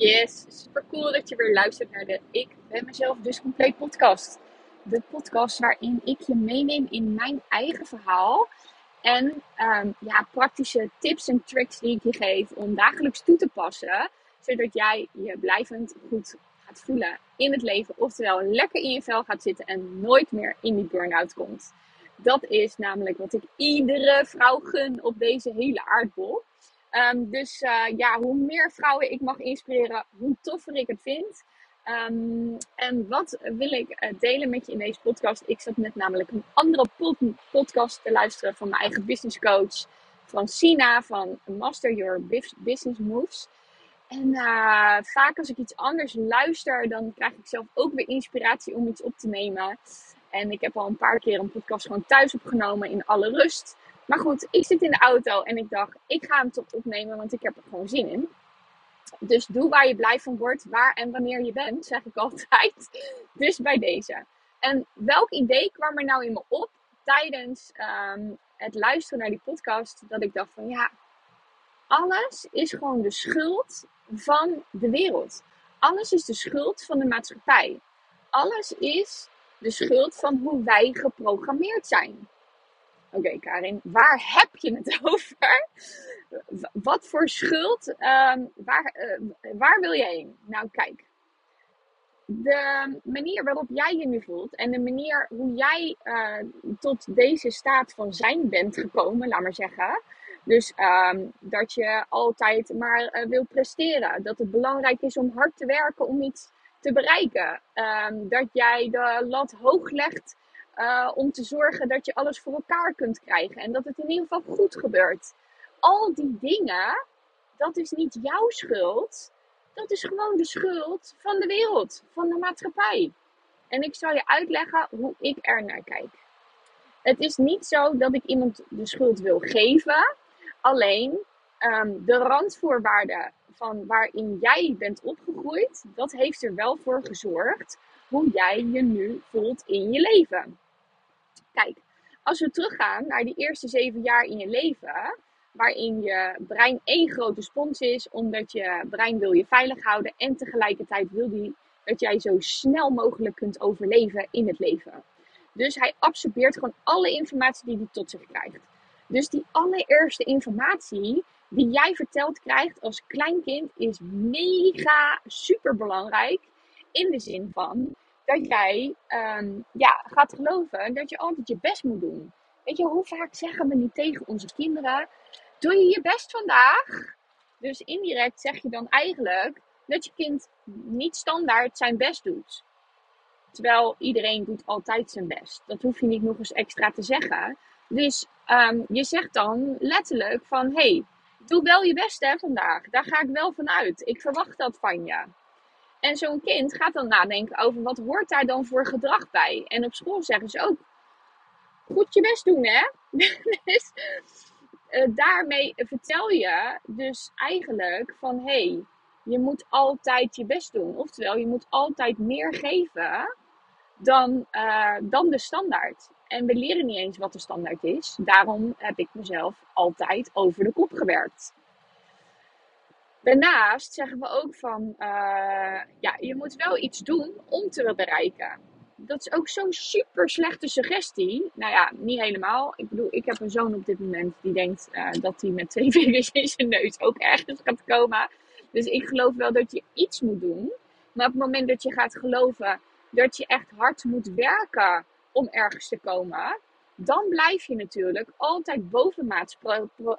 Yes, super cool dat je weer luistert naar de Ik ben mezelf dus compleet podcast. De podcast waarin ik je meeneem in mijn eigen verhaal. En um, ja, praktische tips en tricks die ik je geef om dagelijks toe te passen. Zodat jij je blijvend goed gaat voelen in het leven. Oftewel lekker in je vel gaat zitten en nooit meer in die burn-out komt. Dat is namelijk wat ik iedere vrouw gun op deze hele aardbol. Um, dus uh, ja, hoe meer vrouwen ik mag inspireren, hoe toffer ik het vind. Um, en wat wil ik uh, delen met je in deze podcast? Ik zat net namelijk een andere pod podcast te luisteren van mijn eigen business coach, Francina van Master Your Business Moves. En uh, vaak als ik iets anders luister, dan krijg ik zelf ook weer inspiratie om iets op te nemen. En ik heb al een paar keer een podcast gewoon thuis opgenomen in alle rust. Maar goed, ik zit in de auto en ik dacht, ik ga hem toch opnemen, want ik heb er gewoon zin in. Dus doe waar je blij van wordt, waar en wanneer je bent, zeg ik altijd. Dus bij deze. En welk idee kwam er nou in me op tijdens um, het luisteren naar die podcast? Dat ik dacht van ja, alles is gewoon de schuld van de wereld. Alles is de schuld van de maatschappij. Alles is de schuld van hoe wij geprogrammeerd zijn. Oké, Karin, waar heb je het over? Wat voor schuld? Um, waar, uh, waar wil je heen? Nou, kijk. De manier waarop jij je nu voelt en de manier hoe jij uh, tot deze staat van zijn bent gekomen, laat maar zeggen. Dus um, dat je altijd maar uh, wil presteren. Dat het belangrijk is om hard te werken om iets te bereiken. Um, dat jij de lat hoog legt uh, om te zorgen dat je alles voor elkaar kunt krijgen. En dat het in ieder geval goed gebeurt. Al die dingen, dat is niet jouw schuld. Dat is gewoon de schuld van de wereld, van de maatschappij. En ik zal je uitleggen hoe ik er naar kijk. Het is niet zo dat ik iemand de schuld wil geven. Alleen um, de randvoorwaarden van waarin jij bent opgegroeid, dat heeft er wel voor gezorgd hoe jij je nu voelt in je leven. Kijk, als we teruggaan naar die eerste zeven jaar in je leven, waarin je brein één grote spons is, omdat je brein wil je veilig houden en tegelijkertijd wil die dat jij zo snel mogelijk kunt overleven in het leven. Dus hij absorbeert gewoon alle informatie die hij tot zich krijgt. Dus die allereerste informatie die jij verteld krijgt als kleinkind is mega super belangrijk. In de zin van dat jij um, ja, gaat geloven dat je altijd je best moet doen. Weet je, hoe vaak zeggen we niet tegen onze kinderen: Doe je je best vandaag? Dus indirect zeg je dan eigenlijk dat je kind niet standaard zijn best doet. Terwijl iedereen doet altijd zijn best. Dat hoef je niet nog eens extra te zeggen. Dus um, je zegt dan letterlijk van: hey, doe wel je best hè vandaag. Daar ga ik wel van uit. Ik verwacht dat van je. En zo'n kind gaat dan nadenken over wat hoort daar dan voor gedrag bij. En op school zeggen ze ook, goed je best doen hè. dus uh, daarmee vertel je dus eigenlijk van hé, hey, je moet altijd je best doen. Oftewel, je moet altijd meer geven dan, uh, dan de standaard. En we leren niet eens wat de standaard is. Daarom heb ik mezelf altijd over de kop gewerkt. Daarnaast zeggen we ook van, uh, ja, je moet wel iets doen om te bereiken. Dat is ook zo'n super slechte suggestie. Nou ja, niet helemaal. Ik bedoel, ik heb een zoon op dit moment die denkt uh, dat hij met twee vingers in zijn neus ook ergens gaat komen. Dus ik geloof wel dat je iets moet doen. Maar op het moment dat je gaat geloven dat je echt hard moet werken om ergens te komen, dan blijf je natuurlijk altijd bovenmaats pro, pro,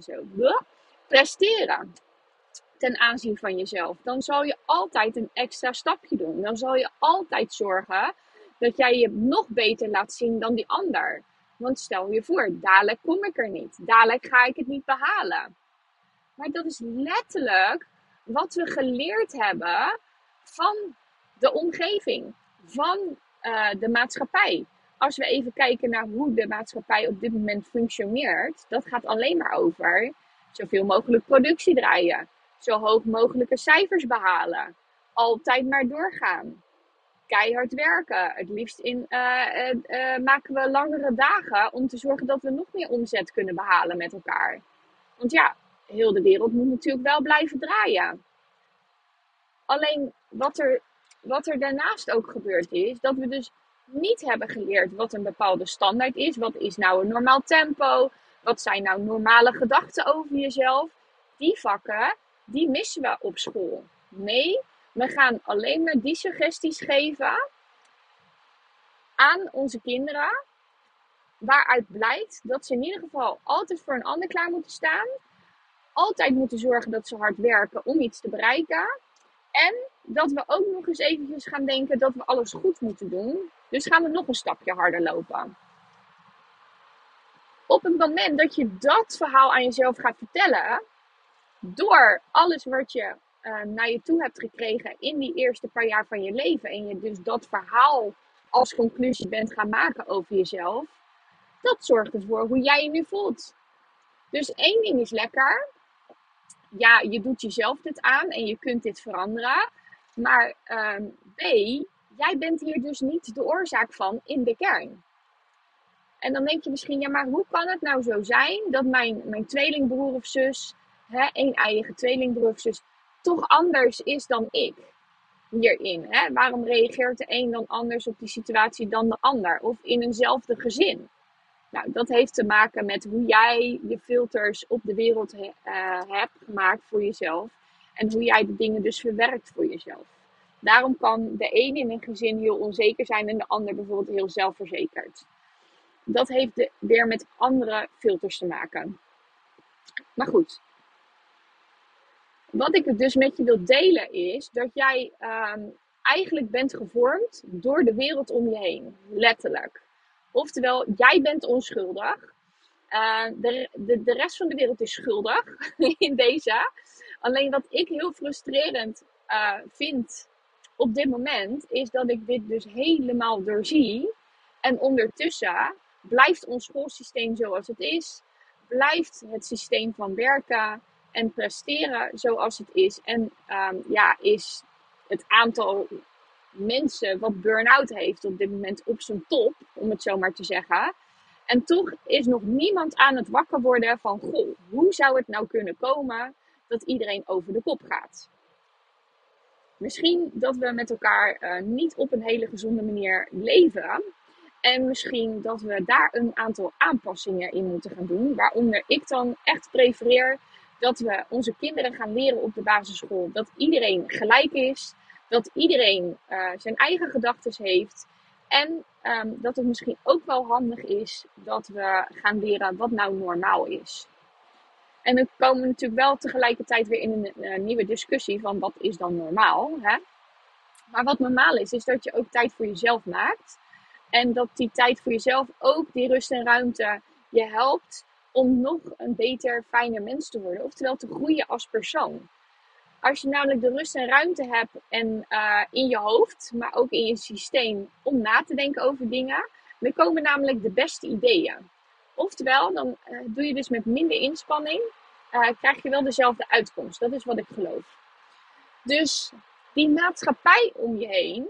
zo, presteren ten aanzien van jezelf. Dan zal je altijd een extra stapje doen. Dan zal je altijd zorgen dat jij je nog beter laat zien dan die ander. Want stel je voor, dadelijk kom ik er niet. Dadelijk ga ik het niet behalen. Maar dat is letterlijk wat we geleerd hebben van de omgeving, van uh, de maatschappij. Als we even kijken naar hoe de maatschappij op dit moment functioneert, dat gaat alleen maar over Zoveel mogelijk productie draaien. Zo hoog mogelijke cijfers behalen. Altijd maar doorgaan. Keihard werken. Het liefst in, uh, uh, uh, maken we langere dagen om te zorgen dat we nog meer omzet kunnen behalen met elkaar. Want ja, heel de wereld moet natuurlijk wel blijven draaien. Alleen wat er, wat er daarnaast ook gebeurd is, dat we dus niet hebben geleerd wat een bepaalde standaard is. Wat is nou een normaal tempo? Wat zijn nou normale gedachten over jezelf? Die vakken, die missen we op school. Nee, we gaan alleen maar die suggesties geven aan onze kinderen. Waaruit blijkt dat ze in ieder geval altijd voor een ander klaar moeten staan. Altijd moeten zorgen dat ze hard werken om iets te bereiken. En dat we ook nog eens eventjes gaan denken dat we alles goed moeten doen. Dus gaan we nog een stapje harder lopen. Op het moment dat je dat verhaal aan jezelf gaat vertellen, door alles wat je uh, naar je toe hebt gekregen in die eerste paar jaar van je leven, en je dus dat verhaal als conclusie bent gaan maken over jezelf, dat zorgt ervoor hoe jij je nu voelt. Dus één ding is lekker. Ja, je doet jezelf dit aan en je kunt dit veranderen. Maar uh, B, jij bent hier dus niet de oorzaak van in de kern. En dan denk je misschien, ja, maar hoe kan het nou zo zijn dat mijn, mijn tweelingbroer of zus, hè, één eigen tweelingbroer of zus, toch anders is dan ik hierin? Hè? Waarom reageert de een dan anders op die situatie dan de ander? Of in eenzelfde gezin? Nou, dat heeft te maken met hoe jij je filters op de wereld uh, hebt gemaakt voor jezelf. En hoe jij de dingen dus verwerkt voor jezelf. Daarom kan de een in een gezin heel onzeker zijn en de ander bijvoorbeeld heel zelfverzekerd. Dat heeft weer met andere filters te maken. Maar goed. Wat ik dus met je wil delen is dat jij ehm, eigenlijk bent gevormd door de wereld om je heen. Letterlijk. Oftewel, jij bent onschuldig. Uh, de, de, de rest van de wereld is schuldig in deze. Alleen wat ik heel frustrerend uh, vind op dit moment, is dat ik dit dus helemaal doorzie. En ondertussen blijft ons schoolsysteem zoals het is. Blijft het systeem van werken en presteren zoals het is. En um, ja, is het aantal mensen wat burn-out heeft op dit moment op zijn top, om het zo maar te zeggen. En toch is nog niemand aan het wakker worden van, goh, hoe zou het nou kunnen komen dat iedereen over de kop gaat? Misschien dat we met elkaar uh, niet op een hele gezonde manier leven. En misschien dat we daar een aantal aanpassingen in moeten gaan doen. Waaronder ik dan echt prefereer dat we onze kinderen gaan leren op de basisschool dat iedereen gelijk is. Dat iedereen uh, zijn eigen gedachten heeft. En um, dat het misschien ook wel handig is dat we gaan leren wat nou normaal is. En dan komen natuurlijk wel tegelijkertijd weer in een, een nieuwe discussie van wat is dan normaal. Hè? Maar wat normaal is, is dat je ook tijd voor jezelf maakt. En dat die tijd voor jezelf ook die rust en ruimte je helpt om nog een beter, fijner mens te worden. Oftewel te groeien als persoon. Als je namelijk de rust en ruimte hebt en, uh, in je hoofd, maar ook in je systeem om na te denken over dingen, dan komen namelijk de beste ideeën. Oftewel, dan uh, doe je dus met minder inspanning, uh, krijg je wel dezelfde uitkomst. Dat is wat ik geloof. Dus die maatschappij om je heen,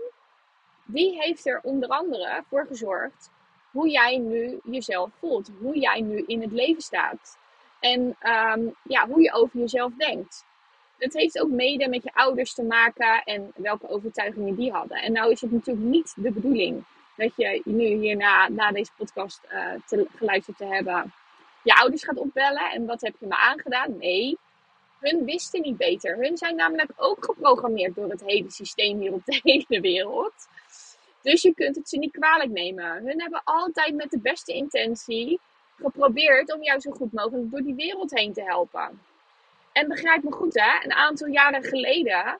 die heeft er onder andere voor gezorgd hoe jij nu jezelf voelt. Hoe jij nu in het leven staat. En um, ja, hoe je over jezelf denkt. Het heeft ook mede met je ouders te maken en welke overtuigingen die hadden. En nou is het natuurlijk niet de bedoeling dat je nu hierna, na deze podcast uh, te, geluisterd te hebben, je ouders gaat opbellen. En wat heb je me aangedaan? Nee, hun wisten niet beter. Hun zijn namelijk ook geprogrammeerd door het hele systeem hier op de hele wereld. Dus je kunt het ze niet kwalijk nemen. Hun hebben altijd met de beste intentie geprobeerd om jou zo goed mogelijk door die wereld heen te helpen. En begrijp me goed, hè? Een aantal jaren geleden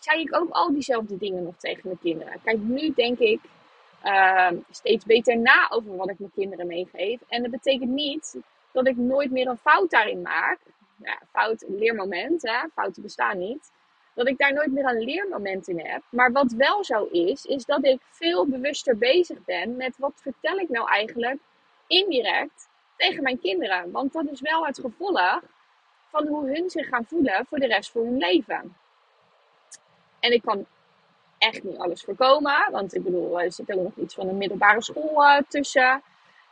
zei ik ook al diezelfde dingen nog tegen mijn kinderen. Kijk, nu denk ik uh, steeds beter na over wat ik mijn kinderen meegeef. En dat betekent niet dat ik nooit meer een fout daarin maak. Ja, fout, leermoment, hè? fouten bestaan niet dat ik daar nooit meer een leermoment in heb. Maar wat wel zo is, is dat ik veel bewuster bezig ben met wat vertel ik nou eigenlijk indirect tegen mijn kinderen. Want dat is wel het gevolg van hoe hun zich gaan voelen voor de rest van hun leven. En ik kan echt niet alles voorkomen, want ik bedoel, er zit ook nog iets van een middelbare school uh, tussen.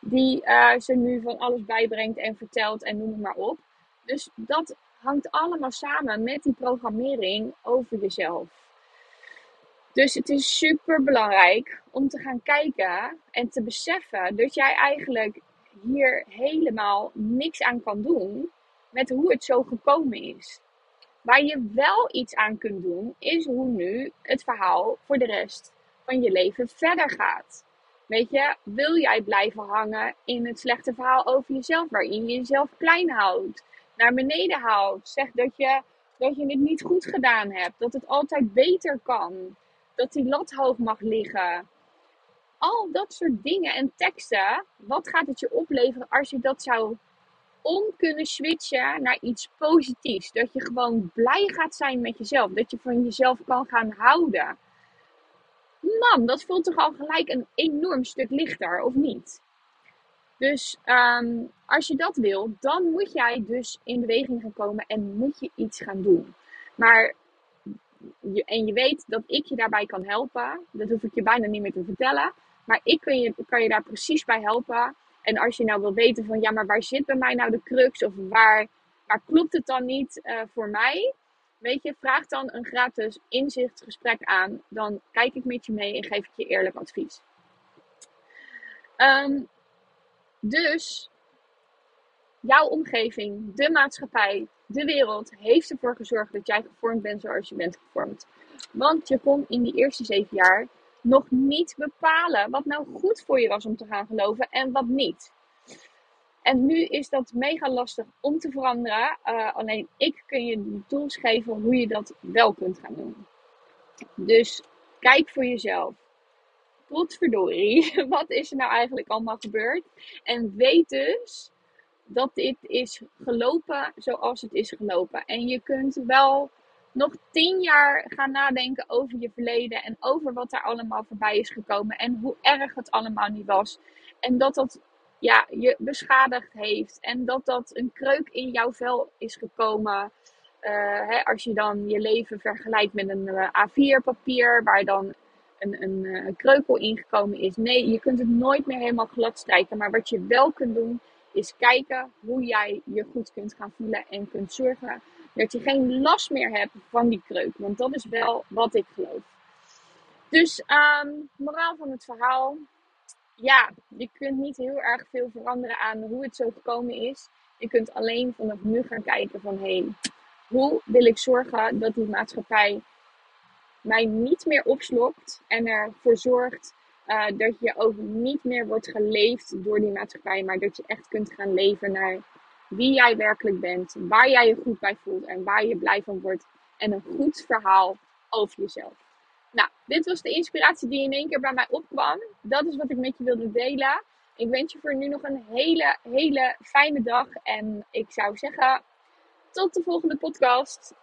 Die uh, ze nu van alles bijbrengt en vertelt en noem het maar op. Dus dat hangt allemaal samen met die programmering over jezelf. Dus het is super belangrijk om te gaan kijken en te beseffen dat jij eigenlijk hier helemaal niks aan kan doen met hoe het zo gekomen is. Waar je wel iets aan kunt doen, is hoe nu het verhaal voor de rest van je leven verder gaat. Weet je, wil jij blijven hangen in het slechte verhaal over jezelf, waarin je jezelf klein houdt, naar beneden houdt, zegt dat je, dat je het niet goed gedaan hebt, dat het altijd beter kan, dat die lat hoog mag liggen. Al dat soort dingen en teksten, wat gaat het je opleveren als je dat zou om kunnen switchen naar iets positiefs? Dat je gewoon blij gaat zijn met jezelf, dat je van jezelf kan gaan houden. Man, dat voelt toch al gelijk een enorm stuk lichter, of niet? Dus ehm, als je dat wil, dan moet jij dus in beweging gaan komen en moet je iets gaan doen. Maar en je weet dat ik je daarbij kan helpen. Dat hoef ik je bijna niet meer te vertellen. Maar ik kan je, kan je daar precies bij helpen. En als je nou wil weten van ja, maar waar zit bij mij nou de crux? Of waar, waar klopt het dan niet uh, voor mij? Weet je, vraag dan een gratis inzichtsgesprek aan. Dan kijk ik met je mee en geef ik je eerlijk advies. Um, dus jouw omgeving, de maatschappij, de wereld heeft ervoor gezorgd dat jij gevormd bent zoals je bent gevormd. Want je kon in die eerste zeven jaar nog niet bepalen wat nou goed voor je was om te gaan geloven en wat niet. En nu is dat mega lastig om te veranderen. Uh, alleen ik kun je de tools geven hoe je dat wel kunt gaan doen. Dus kijk voor jezelf. Potverdorie, wat is er nou eigenlijk allemaal gebeurd? En weet dus dat dit is gelopen zoals het is gelopen. En je kunt wel nog tien jaar gaan nadenken over je verleden en over wat er allemaal voorbij is gekomen en hoe erg het allemaal niet was. En dat dat ja, je beschadigd heeft en dat dat een kreuk in jouw vel is gekomen. Uh, hè, als je dan je leven vergelijkt met een eh, A4-papier waar dan een, een uh, kreukel ingekomen is. Nee, je kunt het nooit meer helemaal glad strijken. Maar wat je wel kunt doen, is kijken hoe jij je goed kunt gaan voelen en kunt zorgen dat je geen last meer hebt van die kreuk. Want dat is wel wat ik geloof. Dus, um, moraal van het verhaal. Ja, je kunt niet heel erg veel veranderen aan hoe het zo gekomen is. Je kunt alleen vanaf nu gaan kijken van hé, hoe wil ik zorgen dat die maatschappij mij niet meer opslokt en ervoor zorgt uh, dat je ook niet meer wordt geleefd door die maatschappij, maar dat je echt kunt gaan leven naar wie jij werkelijk bent, waar jij je goed bij voelt en waar je blij van wordt. En een goed verhaal over jezelf. Nou, dit was de inspiratie die in één keer bij mij opkwam. Dat is wat ik met je wilde delen. Ik wens je voor nu nog een hele, hele fijne dag. En ik zou zeggen, tot de volgende podcast.